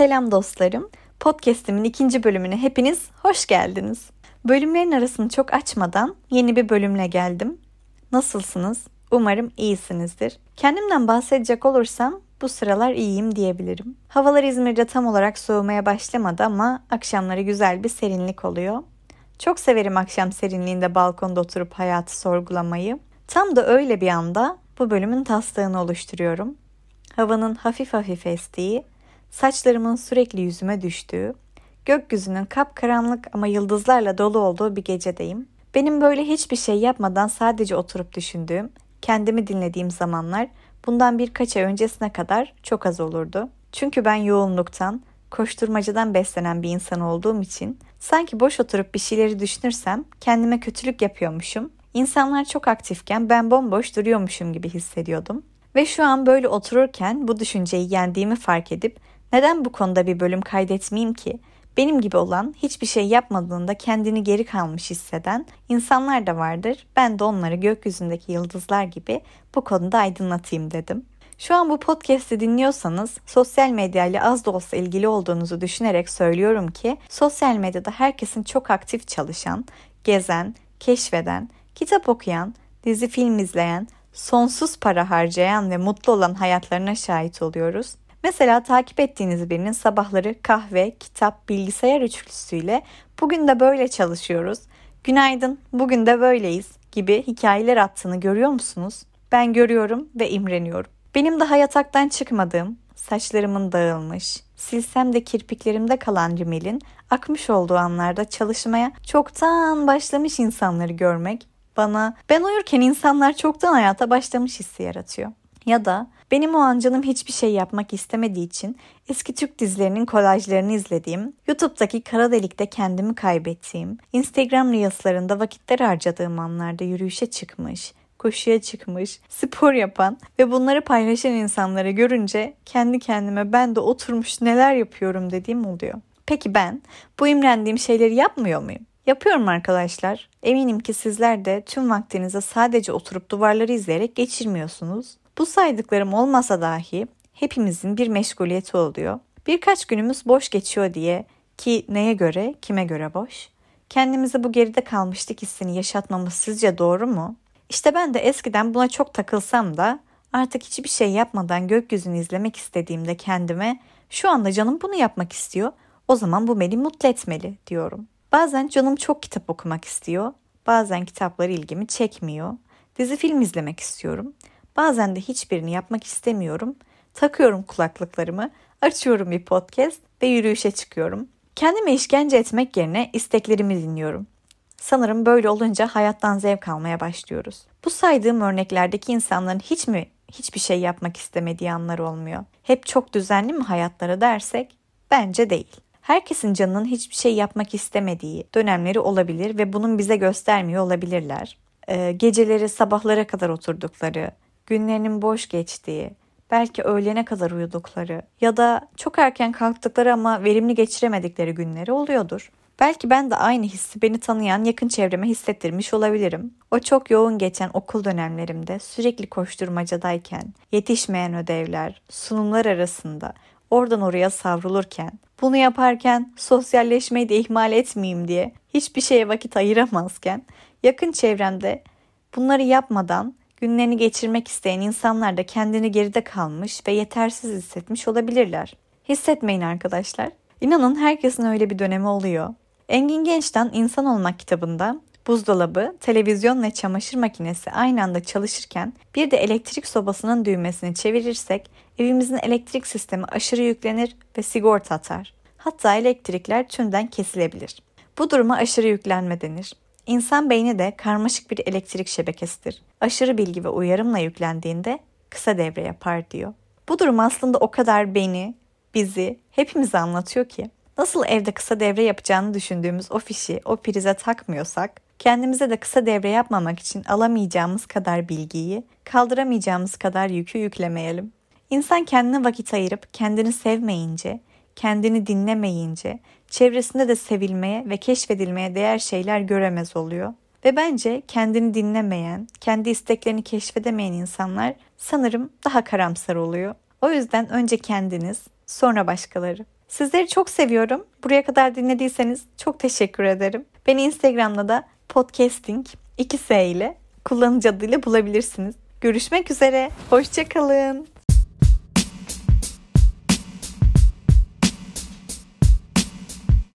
Selam dostlarım. Podcast'imin ikinci bölümüne hepiniz hoş geldiniz. Bölümlerin arasını çok açmadan yeni bir bölümle geldim. Nasılsınız? Umarım iyisinizdir. Kendimden bahsedecek olursam bu sıralar iyiyim diyebilirim. Havalar İzmir'de tam olarak soğumaya başlamadı ama akşamları güzel bir serinlik oluyor. Çok severim akşam serinliğinde balkonda oturup hayatı sorgulamayı. Tam da öyle bir anda bu bölümün taslağını oluşturuyorum. Havanın hafif hafif estiği, saçlarımın sürekli yüzüme düştüğü, gökyüzünün kapkaranlık ama yıldızlarla dolu olduğu bir gecedeyim. Benim böyle hiçbir şey yapmadan sadece oturup düşündüğüm, kendimi dinlediğim zamanlar bundan birkaç ay öncesine kadar çok az olurdu. Çünkü ben yoğunluktan, koşturmacadan beslenen bir insan olduğum için sanki boş oturup bir şeyleri düşünürsem kendime kötülük yapıyormuşum. İnsanlar çok aktifken ben bomboş duruyormuşum gibi hissediyordum. Ve şu an böyle otururken bu düşünceyi yendiğimi fark edip neden bu konuda bir bölüm kaydetmeyeyim ki? Benim gibi olan hiçbir şey yapmadığında kendini geri kalmış hisseden insanlar da vardır. Ben de onları gökyüzündeki yıldızlar gibi bu konuda aydınlatayım dedim. Şu an bu podcast'i dinliyorsanız sosyal medya ile az da olsa ilgili olduğunuzu düşünerek söylüyorum ki sosyal medyada herkesin çok aktif çalışan, gezen, keşfeden, kitap okuyan, dizi film izleyen, sonsuz para harcayan ve mutlu olan hayatlarına şahit oluyoruz. Mesela takip ettiğiniz birinin sabahları kahve, kitap, bilgisayar üçlüsüyle bugün de böyle çalışıyoruz, günaydın bugün de böyleyiz gibi hikayeler attığını görüyor musunuz? Ben görüyorum ve imreniyorum. Benim daha yataktan çıkmadığım, saçlarımın dağılmış, silsem de kirpiklerimde kalan rimelin akmış olduğu anlarda çalışmaya çoktan başlamış insanları görmek bana ben uyurken insanlar çoktan hayata başlamış hissi yaratıyor. Ya da benim o an canım hiçbir şey yapmak istemediği için eski Türk dizilerinin kolajlarını izlediğim, YouTube'daki kara delikte kendimi kaybettiğim, Instagram Reels'larında vakitler harcadığım anlarda yürüyüşe çıkmış, koşuya çıkmış, spor yapan ve bunları paylaşan insanları görünce kendi kendime ben de oturmuş neler yapıyorum dediğim oluyor. Peki ben bu imrendiğim şeyleri yapmıyor muyum? Yapıyorum arkadaşlar. Eminim ki sizler de tüm vaktinizi sadece oturup duvarları izleyerek geçirmiyorsunuz. Bu saydıklarım olmasa dahi hepimizin bir meşguliyeti oluyor. Birkaç günümüz boş geçiyor diye ki neye göre, kime göre boş? Kendimize bu geride kalmışlık hissini yaşatmamız sizce doğru mu? İşte ben de eskiden buna çok takılsam da artık hiçbir şey yapmadan gökyüzünü izlemek istediğimde kendime şu anda canım bunu yapmak istiyor. O zaman bu beni mutlu etmeli diyorum. Bazen canım çok kitap okumak istiyor. Bazen kitaplar ilgimi çekmiyor. Dizi film izlemek istiyorum. Bazen de hiçbirini yapmak istemiyorum. Takıyorum kulaklıklarımı, açıyorum bir podcast ve yürüyüşe çıkıyorum. Kendime işkence etmek yerine isteklerimi dinliyorum. Sanırım böyle olunca hayattan zevk almaya başlıyoruz. Bu saydığım örneklerdeki insanların hiç mi hiçbir şey yapmak istemediği anlar olmuyor? Hep çok düzenli mi hayatları dersek bence değil. Herkesin canının hiçbir şey yapmak istemediği dönemleri olabilir ve bunun bize göstermiyor olabilirler. Ee, geceleri sabahlara kadar oturdukları, günlerinin boş geçtiği, belki öğlene kadar uyudukları ya da çok erken kalktıkları ama verimli geçiremedikleri günleri oluyordur. Belki ben de aynı hissi beni tanıyan yakın çevreme hissettirmiş olabilirim. O çok yoğun geçen okul dönemlerimde sürekli koşturmacadayken, yetişmeyen ödevler, sunumlar arasında oradan oraya savrulurken, bunu yaparken sosyalleşmeyi de ihmal etmeyeyim diye hiçbir şeye vakit ayıramazken, yakın çevremde bunları yapmadan günlerini geçirmek isteyen insanlar da kendini geride kalmış ve yetersiz hissetmiş olabilirler. Hissetmeyin arkadaşlar. İnanın herkesin öyle bir dönemi oluyor. Engin Genç'ten İnsan Olmak kitabında buzdolabı, televizyon ve çamaşır makinesi aynı anda çalışırken bir de elektrik sobasının düğmesini çevirirsek evimizin elektrik sistemi aşırı yüklenir ve sigorta atar. Hatta elektrikler tümden kesilebilir. Bu duruma aşırı yüklenme denir. İnsan beyni de karmaşık bir elektrik şebekesidir. Aşırı bilgi ve uyarımla yüklendiğinde kısa devre yapar diyor. Bu durum aslında o kadar beni, bizi, hepimizi anlatıyor ki. Nasıl evde kısa devre yapacağını düşündüğümüz o fişi o prize takmıyorsak, kendimize de kısa devre yapmamak için alamayacağımız kadar bilgiyi, kaldıramayacağımız kadar yükü yüklemeyelim. İnsan kendine vakit ayırıp kendini sevmeyince, kendini dinlemeyince, Çevresinde de sevilmeye ve keşfedilmeye değer şeyler göremez oluyor. Ve bence kendini dinlemeyen, kendi isteklerini keşfedemeyen insanlar sanırım daha karamsar oluyor. O yüzden önce kendiniz, sonra başkaları. Sizleri çok seviyorum. Buraya kadar dinlediyseniz çok teşekkür ederim. Beni Instagram'da da podcasting 2S ile kullanıcı adıyla bulabilirsiniz. Görüşmek üzere. Hoşçakalın.